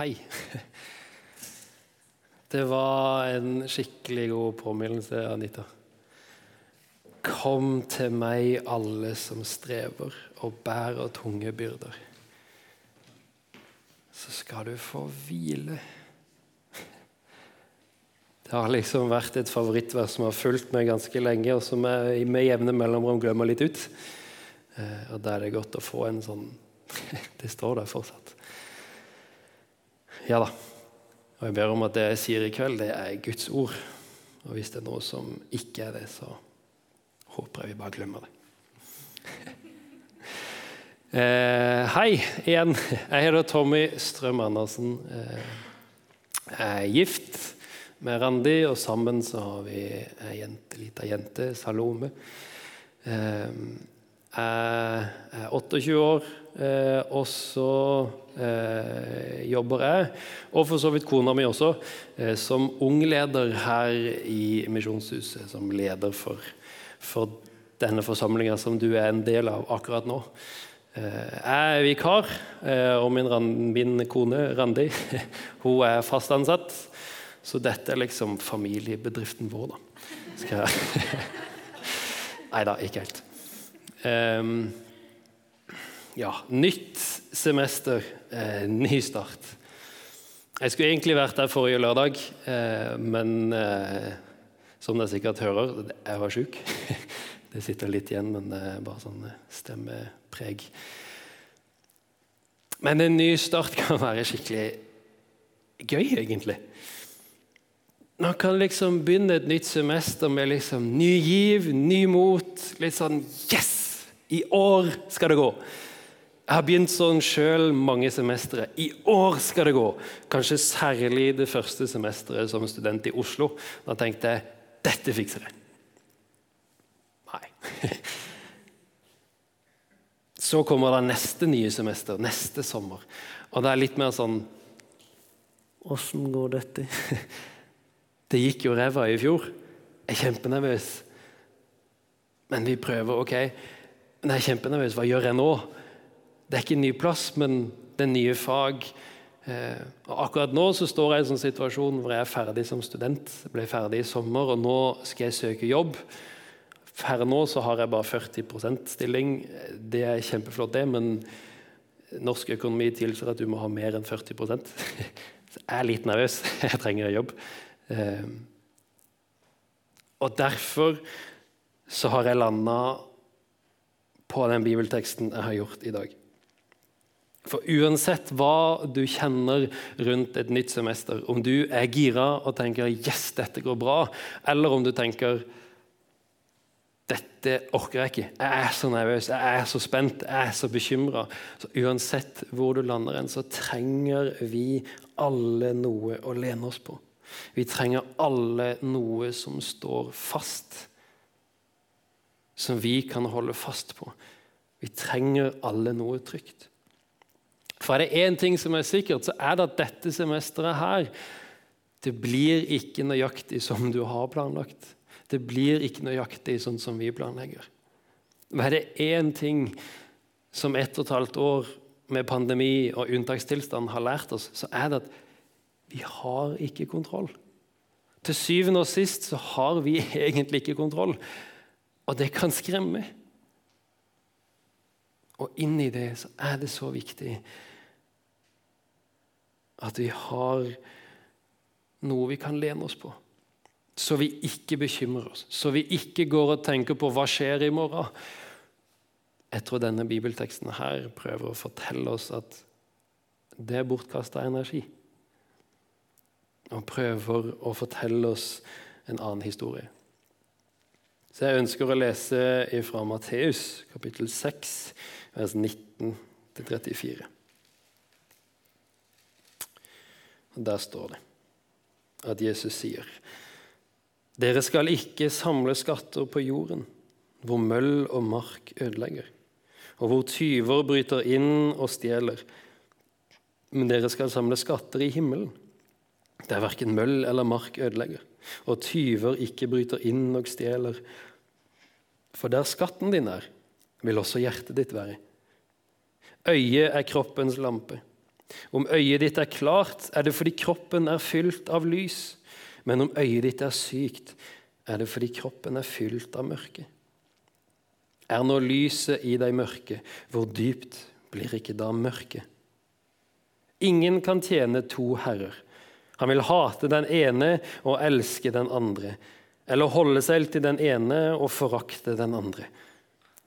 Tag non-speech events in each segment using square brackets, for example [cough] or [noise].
hei. [laughs] Det var en skikkelig god påminnelse, Anita. Kom til meg, alle som strever og bærer tunge byrder. Så skal du få hvile. [laughs] Det har liksom vært et favorittvers som har fulgt meg ganske lenge, og som jeg med jevne mellomrom glemmer litt ut. Eh, og Da er det godt å få en sånn [laughs] Det står der fortsatt. Ja da. Og jeg ber om at det jeg sier i kveld, det er Guds ord. Og hvis det er noe som ikke er det, så håper jeg vi bare glemmer det. [laughs] Eh, hei igjen. Jeg heter Tommy Strøm Andersen. Eh, jeg er gift med Randi, og sammen så har vi ei jente, lita jente, Salome. Eh, jeg er 28 år, eh, og så eh, jobber jeg, og for så vidt kona mi også, eh, som ungleder her i Misjonshuset. Som leder for, for denne forsamlinga som du er en del av akkurat nå. Jeg er vikar, og min, min, kone Randi [laughs] hun er fast ansatt. Så dette er liksom familiebedriften vår, da. Skal jeg [laughs] Nei da, ikke helt. Um, ja, nytt semester, eh, ny start. Jeg skulle egentlig vært der forrige lørdag, eh, men eh, som dere sikkert hører, jeg var sjuk. [laughs] Det sitter litt igjen, men det er bare sånn stemmepreg. Men en ny start [laughs] kan være skikkelig gøy, egentlig. Man kan liksom begynne et nytt semester med liksom ny giv, ny mot. Litt sånn Yes! I år skal det gå. Jeg har begynt sånn sjøl mange semestre. I år skal det gå. Kanskje særlig det første semesteret som student i Oslo. Da tenkte jeg dette fikser jeg. Nei. [laughs] Så kommer det neste nye semester, neste sommer. Og det er litt mer sånn Åssen går dette? [laughs] Det gikk jo ræva i fjor. Jeg er kjempenervøs. Men vi prøver. ok. Men jeg er kjempenervøs. Hva gjør jeg nå? Det er ikke en ny plass, men det er nye fag. Eh, og akkurat nå så står jeg i en sånn situasjon hvor jeg er ferdig som student. Jeg ble ferdig i sommer, og nå skal jeg søke jobb. Per nå så har jeg bare 40% stilling. Det er kjempeflott, det, men norsk økonomi tilsier at du må ha mer enn 40 Så [laughs] Jeg er litt nervøs. [laughs] Jeg trenger jobb. Eh, og derfor så har jeg landa på den bibelteksten jeg har gjort i dag. For uansett hva du kjenner rundt et nytt semester, om du er gira og tenker 'yes, dette går bra', eller om du tenker dette orker jeg ikke. Jeg er så nervøs, jeg er så spent, jeg er så bekymra. Uansett hvor du lander hen, så trenger vi alle noe å lene oss på. Vi trenger alle noe som står fast, som vi kan holde fast på. Vi trenger alle noe trygt. For er det én ting som er sikkert, så er det at dette semesteret her det blir ikke nøyaktig som du har planlagt. Det blir ikke nøyaktig sånn som vi planlegger. Men er det én ting som ett og et halvt år med pandemi og unntakstilstand har lært oss, så er det at vi har ikke kontroll. Til syvende og sist så har vi [laughs] egentlig ikke kontroll, og det kan skremme. Og inni det så er det så viktig at vi har noe vi kan lene oss på så vi ikke bekymrer oss, så vi ikke går og tenker på hva skjer i morgen. Jeg tror denne bibelteksten her prøver å fortelle oss at det er bortkasta energi. Og prøver å fortelle oss en annen historie. Så jeg ønsker å lese fra Matteus kapittel 6, vers 19-34. Og Der står det at Jesus sier dere skal ikke samle skatter på jorden, hvor møll og mark ødelegger, og hvor tyver bryter inn og stjeler. Men dere skal samle skatter i himmelen, der verken møll eller mark ødelegger, og tyver ikke bryter inn og stjeler. For der skatten din er, vil også hjertet ditt være. Øyet er kroppens lampe. Om øyet ditt er klart, er det fordi kroppen er fylt av lys. Men om øyet ditt er sykt, er det fordi kroppen er fylt av mørke. Er nå lyset i deg mørke, hvor dypt blir ikke da mørket? Ingen kan tjene to herrer. Han vil hate den ene og elske den andre, eller holde seg til den ene og forakte den andre.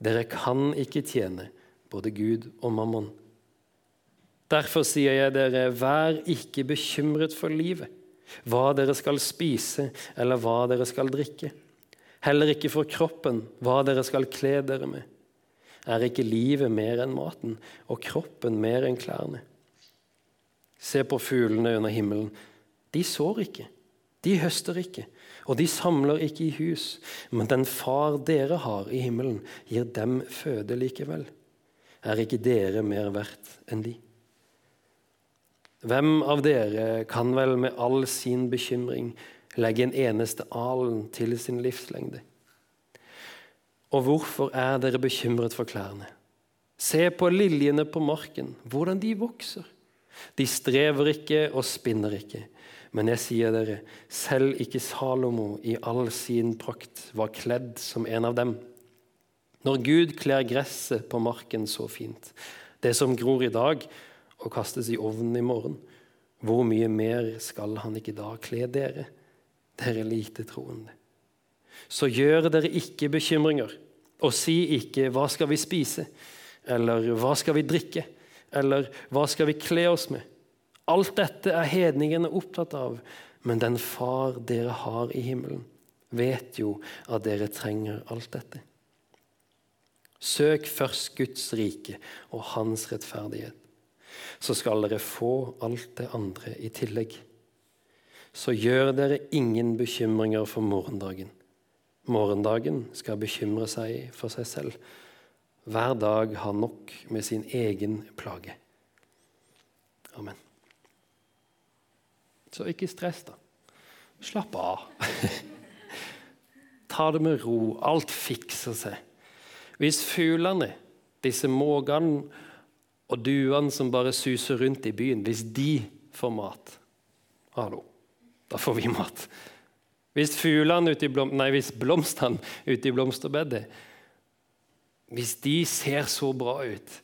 Dere kan ikke tjene både Gud og mammon. Derfor sier jeg dere, vær ikke bekymret for livet, hva dere skal spise eller hva dere skal drikke. Heller ikke for kroppen, hva dere skal kle dere med. Er ikke livet mer enn maten, og kroppen mer enn klærne? Se på fuglene under himmelen. De sår ikke, de høster ikke, og de samler ikke i hus. Men den far dere har i himmelen, gir dem føde likevel. Er ikke dere mer verdt enn de? Hvem av dere kan vel med all sin bekymring legge en eneste alen til sin livslengde? Og hvorfor er dere bekymret for klærne? Se på liljene på marken, hvordan de vokser. De strever ikke og spinner ikke. Men jeg sier dere, selv ikke Salomo i all sin prakt var kledd som en av dem. Når Gud kler gresset på marken så fint, det som gror i dag, og kastes i ovnen i morgen. Hvor mye mer skal han ikke da kle dere, dere lite troende? Så gjør dere ikke bekymringer, og si ikke 'hva skal vi spise', eller 'hva skal vi drikke', eller 'hva skal vi kle oss med'? Alt dette er hedningene opptatt av, men den far dere har i himmelen, vet jo at dere trenger alt dette. Søk først Guds rike og hans rettferdighet så skal dere få alt det andre i tillegg. Så gjør dere ingen bekymringer for morgendagen. Morgendagen skal bekymre seg for seg selv. Hver dag har nok med sin egen plage. Amen. Så ikke stress, da. Slapp av. [laughs] Ta det med ro. Alt fikser seg. Hvis fuglene, disse måkene og duene som bare suser rundt i byen, hvis de får mat Hallo, da får vi mat. Hvis blom, nei, hvis blomstene ute i blomsterbedet Hvis de ser så bra ut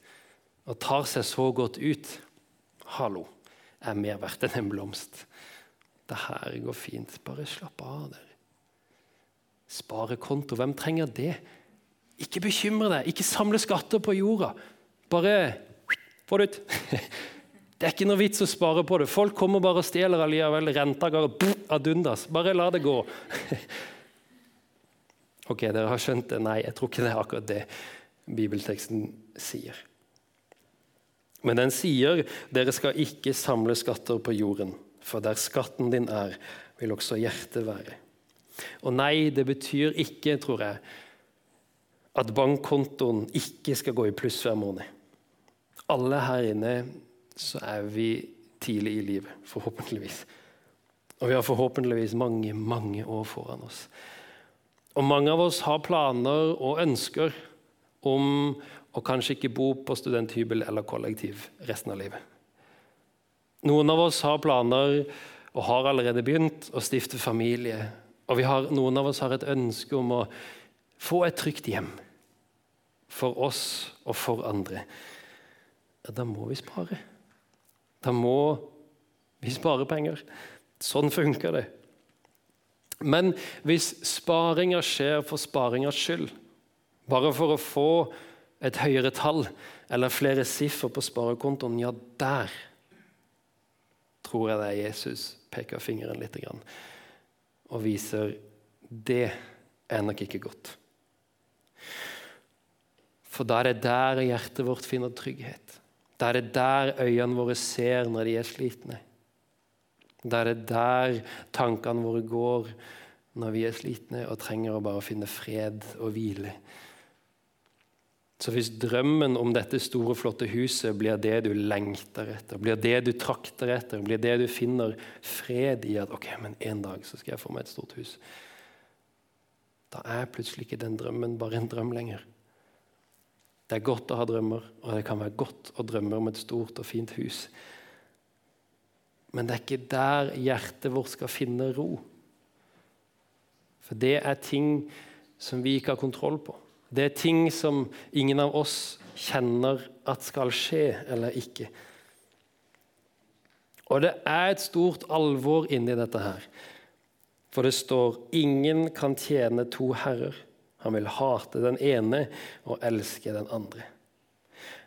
og tar seg så godt ut Hallo, er mer verdt enn en blomst. Det her går fint. Bare slapp av, dere. Sparekonto, hvem trenger det? Ikke bekymre deg, ikke samle skatter på jorda. Bare få det ut. [laughs] Det er ikke noe vits å spare på det. Folk kommer bare og stjeler allikevel. Renta går ad undas. Bare la det gå. [laughs] Ok, dere har skjønt det? Nei, jeg tror ikke det er akkurat det bibelteksten sier. Men den sier dere skal ikke samle skatter på jorden, for der skatten din er, vil også hjertet være. Og nei, det betyr ikke, tror jeg, at bankkontoen ikke skal gå i pluss hver måned alle her inne så er vi tidlig i livet, forhåpentligvis. Og vi har forhåpentligvis mange, mange år foran oss. Og mange av oss har planer og ønsker om å kanskje ikke bo på studenthybel eller kollektiv resten av livet. Noen av oss har planer og har allerede begynt å stifte familie. Og har, noen av oss har et ønske om å få et trygt hjem for oss og for andre ja, da må vi spare. Da må vi spare penger. Sånn funker det. Men hvis sparinga skjer for sparingas skyld, bare for å få et høyere tall eller flere siffer på sparekontoen, ja, der tror jeg det er Jesus peker fingeren litt og viser det er nok ikke godt. For da er det der hjertet vårt finner trygghet. Da er det der øynene våre ser når de er slitne. Da er det der tankene våre går når vi er slitne og trenger å bare finne fred og hvile. Så hvis drømmen om dette store, flotte huset blir det du lengter etter, blir det du trakter etter, blir det du finner fred i at ok, men en dag så skal jeg få meg et stort hus Da er plutselig ikke den drømmen bare en drøm lenger. Det er godt å ha drømmer, og det kan være godt å drømme om et stort og fint hus. Men det er ikke der hjertet vårt skal finne ro. For det er ting som vi ikke har kontroll på. Det er ting som ingen av oss kjenner at skal skje eller ikke. Og det er et stort alvor inni dette her. For det står 'ingen kan tjene to herrer'. Han vil hate den ene og elske den andre.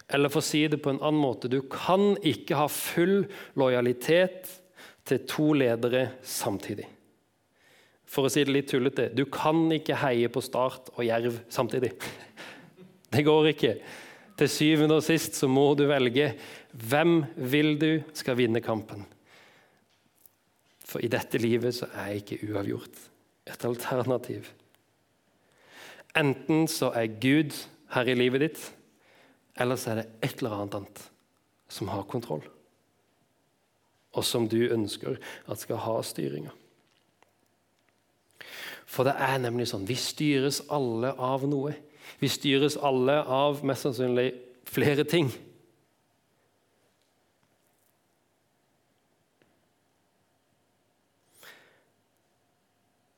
Eller for å si det på en annen måte du kan ikke ha full lojalitet til to ledere samtidig. For å si det litt tullete du kan ikke heie på Start og Jerv samtidig. Det går ikke. Til syvende og sist så må du velge hvem vil du skal vinne kampen. For i dette livet så er ikke uavgjort et alternativ. Enten så er Gud her i livet ditt, eller så er det et eller annet annet som har kontroll, og som du ønsker at skal ha styringa. For det er nemlig sånn vi styres alle av noe. Vi styres alle av mest sannsynlig flere ting.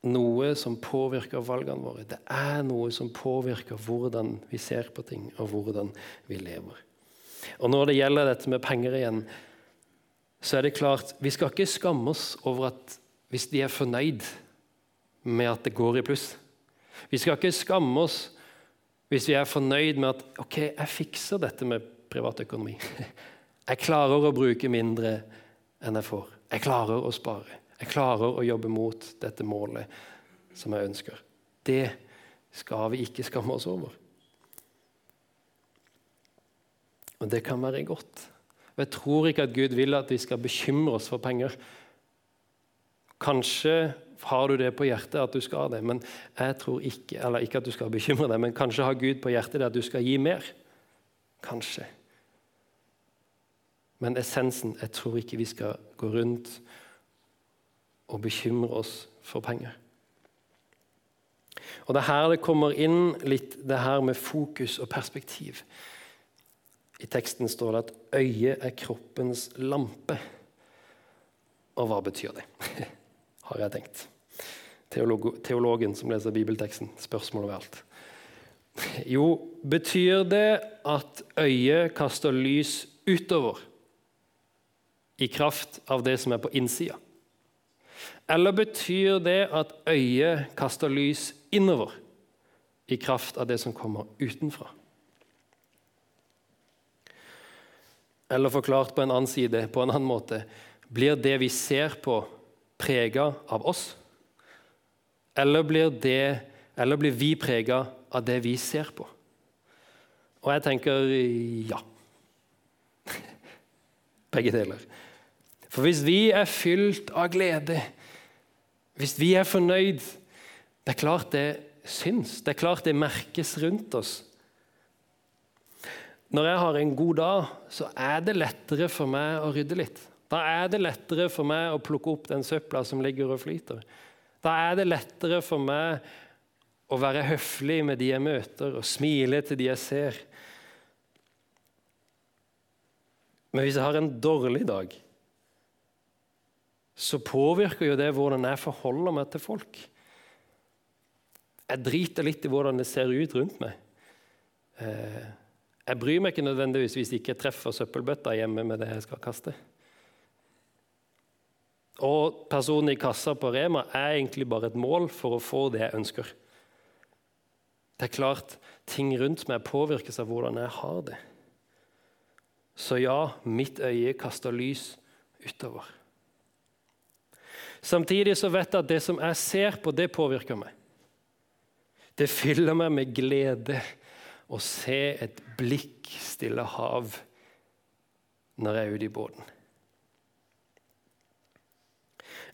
noe som påvirker valgene våre. Det er noe som påvirker hvordan vi ser på ting, og hvordan vi lever. Og Når det gjelder dette med penger igjen, så er det klart Vi skal ikke skamme oss over at hvis de er fornøyd med at det går i pluss. Vi skal ikke skamme oss hvis vi er fornøyd med at ok, jeg fikser dette med privatøkonomi. [laughs] Jeg klarer å bruke mindre enn jeg får. Jeg klarer å spare. Jeg klarer å jobbe mot dette målet som jeg ønsker. Det skal vi ikke skamme oss over. Og det kan være godt. Og Jeg tror ikke at Gud vil at vi skal bekymre oss for penger. Kanskje har du det på hjertet at du skal det, men jeg tror ikke eller ikke at du skal bekymre deg, men kanskje har Gud på hjertet det at du skal gi mer. Kanskje. Men essensen jeg tror ikke vi skal gå rundt og bekymre oss for penger. Og Det er her det kommer inn litt det her med fokus og perspektiv. I teksten står det at øyet er kroppens lampe. Og hva betyr det? [laughs] Har jeg tenkt. Teolog, teologen som leser bibelteksten. Spørsmål over alt. Jo, betyr det at øyet kaster lys utover i kraft av det som er på innsida? Eller betyr det at øyet kaster lys innover i kraft av det som kommer utenfra? Eller forklart på en annen side, på en annen måte Blir det vi ser på, prega av oss? Eller blir, det, eller blir vi prega av det vi ser på? Og jeg tenker ja. [laughs] Begge deler. For hvis vi er fylt av glede, hvis vi er fornøyd Det er klart det syns. Det er klart det merkes rundt oss. Når jeg har en god dag, så er det lettere for meg å rydde litt. Da er det lettere for meg å plukke opp den søpla som ligger og flyter. Da er det lettere for meg å være høflig med de jeg møter, og smile til de jeg ser. Men hvis jeg har en dårlig dag, så påvirker jo det hvordan jeg forholder meg til folk. Jeg driter litt i hvordan det ser ut rundt meg. Eh, jeg bryr meg ikke nødvendigvis hvis jeg ikke treffer søppelbøtta hjemme med det jeg skal kaste. Og personen i kassa på Rema er egentlig bare et mål for å få det jeg ønsker. Det er klart ting rundt meg påvirkes av hvordan jeg har det. Så ja, mitt øye kaster lys utover. Samtidig så vet jeg at det som jeg ser på, det påvirker meg. Det fyller meg med glede å se et blikkstille hav når jeg er ute i båten.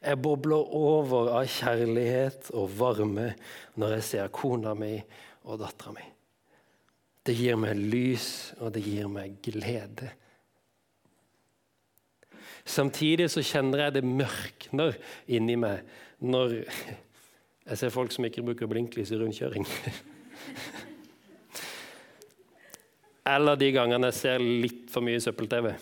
Jeg bobler over av kjærlighet og varme når jeg ser kona mi og dattera mi. Det gir meg lys, og det gir meg glede. Samtidig så kjenner jeg det mørkner inni meg når jeg ser folk som ikke bruker blinklys i rundkjøring. Eller de gangene jeg ser litt for mye søppel-TV.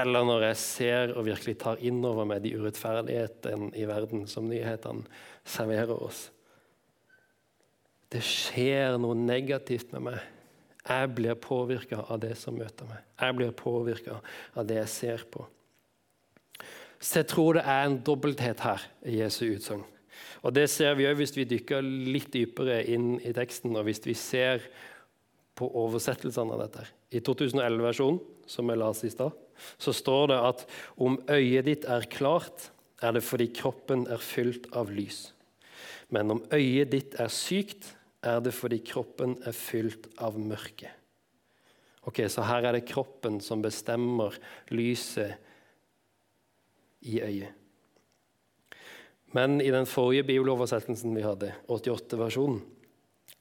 Eller når jeg ser og virkelig tar inn over meg de urettferdighetene i verden som nyhetene serverer oss. Det skjer noe negativt med meg. Jeg blir påvirka av det som møter meg. Jeg blir påvirka av det jeg ser på. Så jeg tror det er en dobbelthet her i Jesu utsagn. Og Det ser vi òg hvis vi dykker litt dypere inn i teksten, og hvis vi ser på oversettelsene av dette. I 2011-versjonen, som jeg leste i stad, så står det at om øyet ditt er klart, er det fordi kroppen er fylt av lys. Men om øyet ditt er sykt, er det fordi kroppen er fylt av mørke. Ok, Så her er det kroppen som bestemmer lyset i øyet. Men i den forrige bibeloversettelsen vi hadde, 88-versjonen,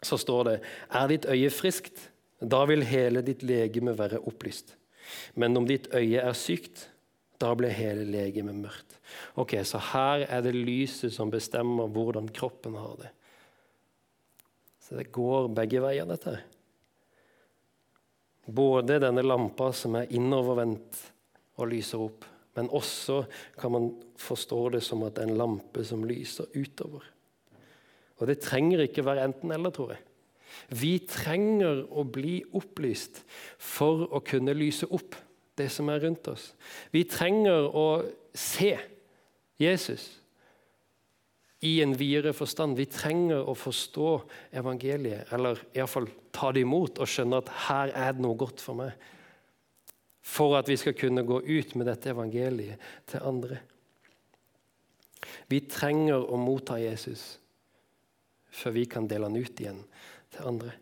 så står det Er ditt øye friskt, da vil hele ditt legeme være opplyst. Men om ditt øye er sykt, da blir hele legemet mørkt. Ok, Så her er det lyset som bestemmer hvordan kroppen har det. Så det går begge veier, dette. Både denne lampa som er innovervendt og lyser opp, men også kan man forstå det som at det er en lampe som lyser utover. Og det trenger ikke være enten-eller, tror jeg. Vi trenger å bli opplyst for å kunne lyse opp det som er rundt oss. Vi trenger å se Jesus i en videre forstand. Vi trenger å forstå evangeliet, eller iallfall ta det imot og skjønne at her er det noe godt for meg for at vi skal kunne gå ut med dette evangeliet til andre. Vi trenger å motta Jesus før vi kan dele han ut igjen til andre.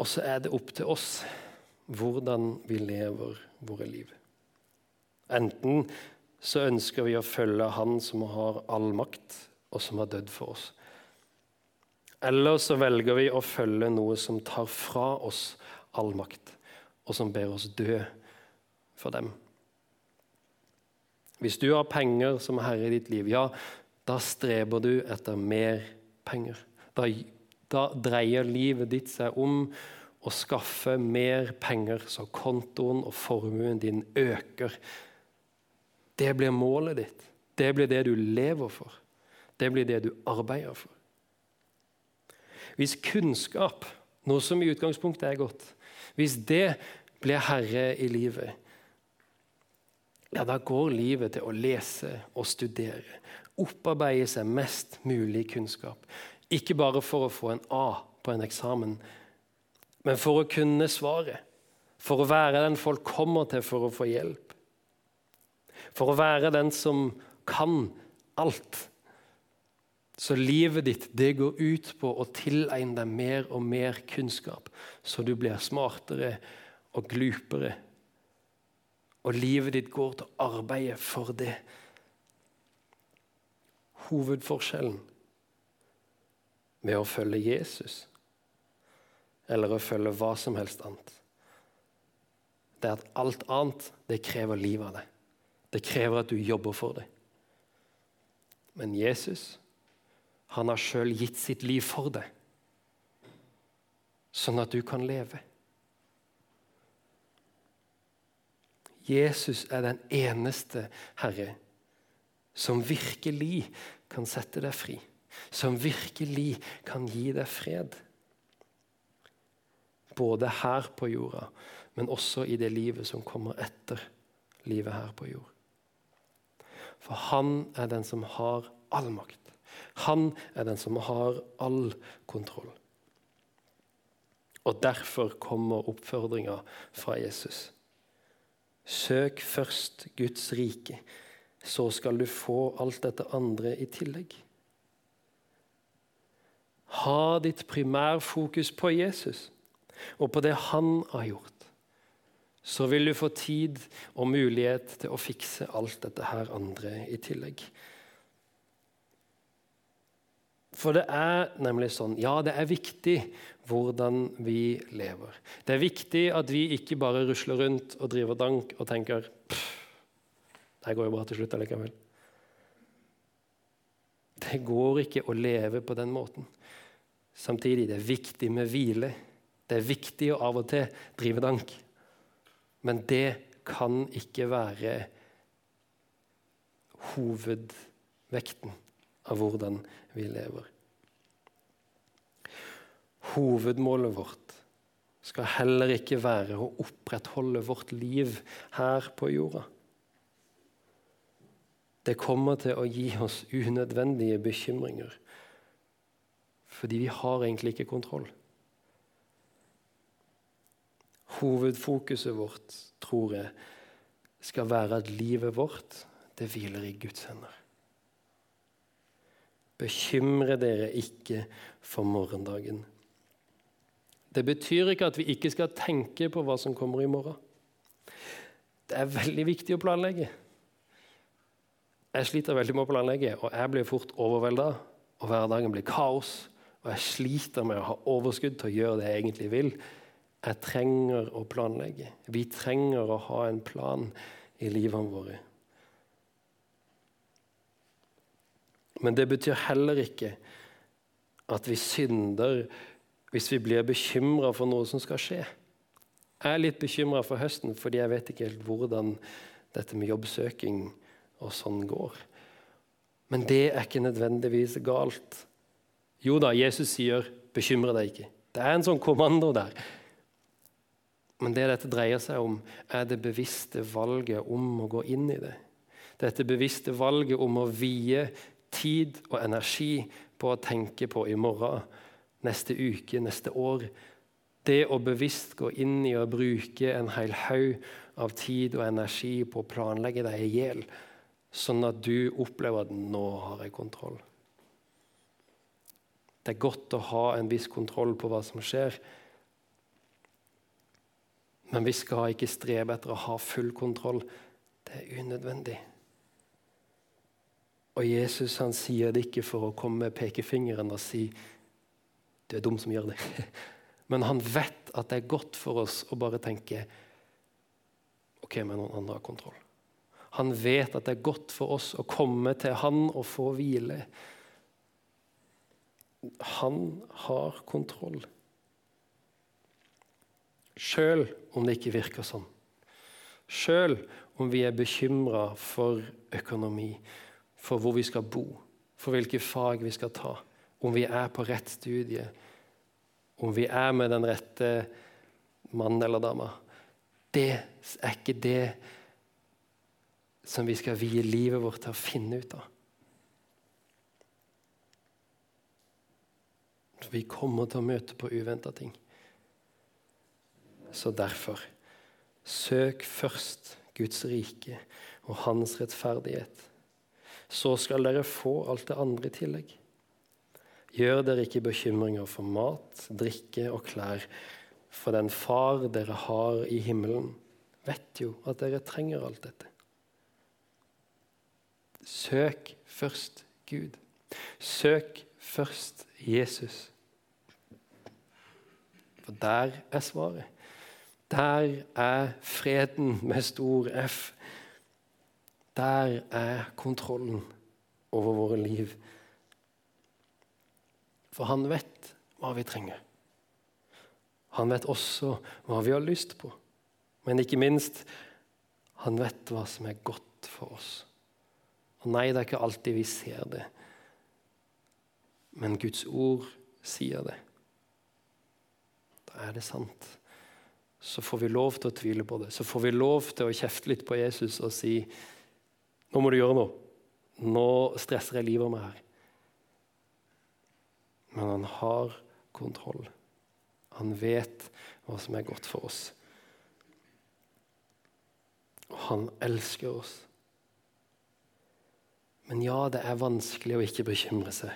Og så er det opp til oss hvordan vi lever våre liv. Enten så ønsker vi å følge Han som har all makt, og som har dødd for oss. Eller så velger vi å følge noe som tar fra oss all makt, og som ber oss dø for dem. Hvis du har penger som herre i ditt liv, ja, da streber du etter mer penger. Da, da dreier livet ditt seg om å skaffe mer penger, så kontoen og formuen din øker. Det blir målet ditt. Det blir det du lever for. Det blir det du arbeider for. Hvis kunnskap, noe som i utgangspunktet er godt, hvis det blir herre i livet, ja, da går livet til å lese og studere. Opparbeide seg mest mulig kunnskap. Ikke bare for å få en A på en eksamen, men for å kunne svaret. For å være den folk kommer til for å få hjelp. For å være den som kan alt. Så livet ditt det går ut på å tilegne deg mer og mer kunnskap, så du blir smartere og glupere. Og livet ditt går til å arbeide for det. Hovedforskjellen med å følge Jesus eller å følge hva som helst annet, det er at alt annet det krever liv av deg. Det krever at du jobber for det. Men Jesus han har sjøl gitt sitt liv for deg, sånn at du kan leve. Jesus er den eneste Herre som virkelig kan sette deg fri. Som virkelig kan gi deg fred. Både her på jorda, men også i det livet som kommer etter livet her på jord. For han er den som har all makt. Han er den som har all kontroll. Og Derfor kommer oppfordringa fra Jesus. Søk først Guds rike, så skal du få alt dette andre i tillegg. Ha ditt primærfokus på Jesus og på det han har gjort. Så vil du få tid og mulighet til å fikse alt dette her andre i tillegg. For det er nemlig sånn Ja, det er viktig hvordan vi lever. Det er viktig at vi ikke bare rusler rundt og driver dank og tenker Det går jo bra til slutt allikevel. Det går ikke å leve på den måten. Samtidig det er viktig med hvile. Det er viktig å av og til drive dank Men det kan ikke være hovedvekten av hvordan vi lever. Hovedmålet vårt skal heller ikke være å opprettholde vårt liv her på jorda. Det kommer til å gi oss unødvendige bekymringer. Fordi vi har egentlig ikke kontroll. Hovedfokuset vårt, tror jeg, skal være at livet vårt det hviler i Guds hender. Bekymre dere ikke for morgendagen. Det betyr ikke at vi ikke skal tenke på hva som kommer i morgen. Det er veldig viktig å planlegge. Jeg sliter veldig med å planlegge, og jeg blir fort overvelda. Og hverdagen blir kaos, og jeg sliter med å ha overskudd til å gjøre det jeg egentlig vil. Jeg trenger å planlegge. Vi trenger å ha en plan i livene våre. Men det betyr heller ikke at vi synder hvis vi blir bekymra for noe som skal skje. Jeg er litt bekymra for høsten fordi jeg vet ikke helt hvordan dette med jobbsøking og sånn går. Men det er ikke nødvendigvis galt. Jo da, Jesus sier 'bekymre deg ikke'. Det er en sånn kommando der. Men det dette dreier seg om, er det bevisste valget om å gå inn i det. Dette bevisste valget om å vie tid og energi på å tenke på i morgen, neste uke, neste år. Det å bevisst gå inn i å bruke en hel haug av tid og energi på å planlegge deg i hjel, sånn at du opplever at 'nå har jeg kontroll'. Det er godt å ha en viss kontroll på hva som skjer. Men vi skal ikke strebe etter å ha full kontroll. Det er unødvendig. Og Jesus han sier det ikke for å komme med pekefingeren og si du er dum som gjør det. [laughs] Men han vet at det er godt for oss å bare tenke OK, men noen andre har kontroll. Han vet at det er godt for oss å komme til han og få hvile. Han har kontroll. Sjøl om det ikke virker sånn. Sjøl om vi er bekymra for økonomi, for hvor vi skal bo, for hvilke fag vi skal ta, om vi er på rett studie, om vi er med den rette mannen eller dama. Det er ikke det som vi skal vie livet vårt til å finne ut av. Vi kommer til å møte på uventa ting. Så derfor søk først Guds rike og hans rettferdighet så skal dere få alt det andre i tillegg. Gjør dere ikke bekymringer for mat, drikke og klær, for den far dere har i himmelen, vet jo at dere trenger alt dette. Søk først Gud. Søk først Jesus. For der er svaret. Der er freden med stor F. Der er kontrollen over våre liv. For han vet hva vi trenger. Han vet også hva vi har lyst på. Men ikke minst han vet hva som er godt for oss. Og nei, det er ikke alltid vi ser det. Men Guds ord sier det. Da er det sant. Så får vi lov til å tvile på det. Så får vi lov til å kjefte litt på Jesus og si nå må du gjøre noe. Nå stresser jeg livet av meg her. Men han har kontroll. Han vet hva som er godt for oss. Og han elsker oss. Men ja, det er vanskelig å ikke bekymre seg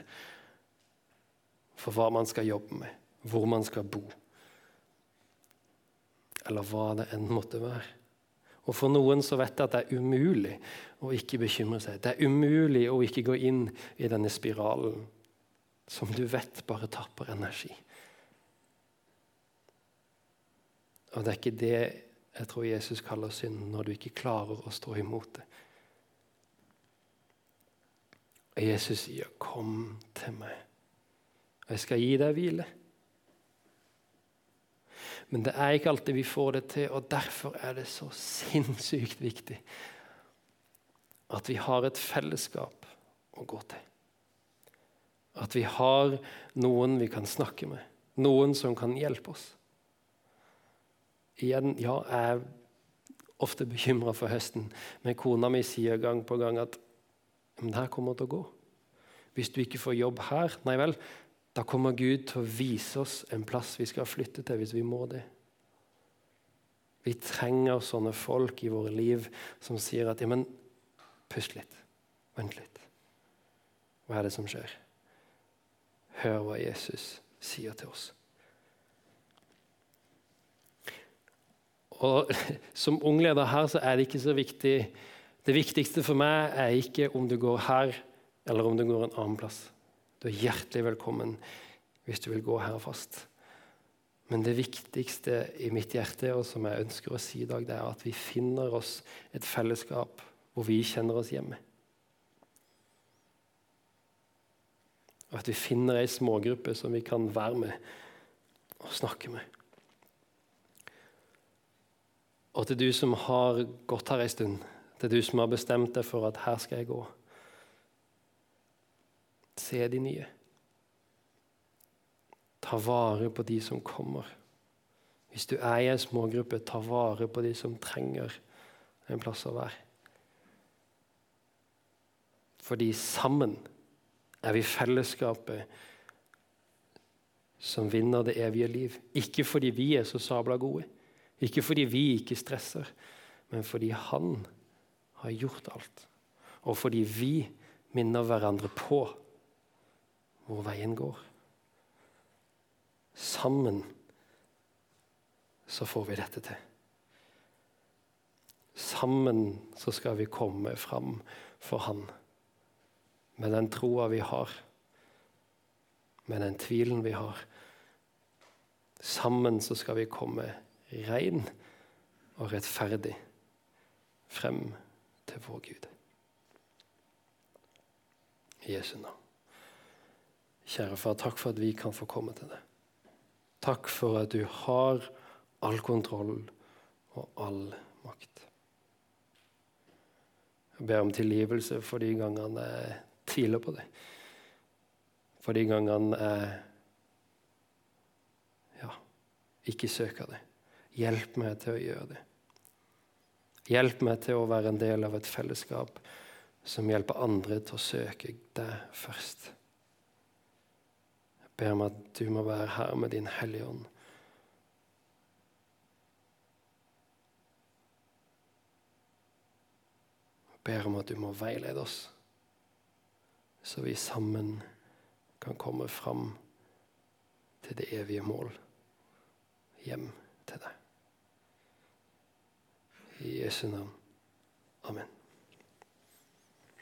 for hva man skal jobbe med, hvor man skal bo, eller hva det enn måtte være. Og For noen så vet jeg at det er umulig å ikke bekymre seg. Det er umulig å ikke gå inn i denne spiralen som du vet bare tapper energi. Og det er ikke det jeg tror Jesus kaller synd, når du ikke klarer å stå imot det. Og Jesus sier, 'Kom til meg, og jeg skal gi deg hvile'. Men det er ikke alltid vi får det til, og derfor er det så sinnssykt viktig at vi har et fellesskap å gå til. At vi har noen vi kan snakke med, noen som kan hjelpe oss. Igjen, ja, jeg er ofte bekymra for høsten, men kona mi sier gang på gang at det her kommer til å gå. Hvis du ikke får jobb her, nei vel, da kommer Gud til å vise oss en plass vi skal flytte til hvis vi må det. Vi trenger sånne folk i våre liv som sier at ja, men pust litt, vent litt. Hva er det som skjer? Hør hva Jesus sier til oss. Og [laughs] Som ungleder her så er det ikke så viktig Det viktigste for meg er ikke om du går her eller om du går en annen plass. Du er hjertelig velkommen hvis du vil gå her fast. Men det viktigste i mitt hjerte, og som jeg ønsker å si i dag, det er at vi finner oss et fellesskap hvor vi kjenner oss hjemme. Og at vi finner ei smågruppe som vi kan være med og snakke med. Og til du som har gått her ei stund, til du som har bestemt deg for at her skal jeg gå Se de nye. Ta vare på de som kommer. Hvis du er i en smågruppe, ta vare på de som trenger en plass å være. Fordi sammen er vi fellesskapet som vinner det evige liv. Ikke fordi vi er så sabla gode, ikke fordi vi ikke stresser, men fordi Han har gjort alt. Og fordi vi minner hverandre på hvor veien går. Sammen så får vi dette til. Sammen så skal vi komme fram for Han med den troa vi har, med den tvilen vi har. Sammen så skal vi komme rein og rettferdig frem til vår Gud. I Jesu navn. Kjære far, takk for at vi kan få komme til det. Takk for at du har all kontroll og all makt. Jeg ber om tilgivelse for de gangene jeg tviler på det. For de gangene jeg ja, ikke søker det. Hjelp meg til å gjøre det. Hjelp meg til å være en del av et fellesskap som hjelper andre til å søke deg først Jeg ber om at du må være her med din Hellige Ånd. Jeg ber om at du må veilede oss, så vi sammen kan komme fram til det evige mål, hjem til deg. I Jesu navn. Amen.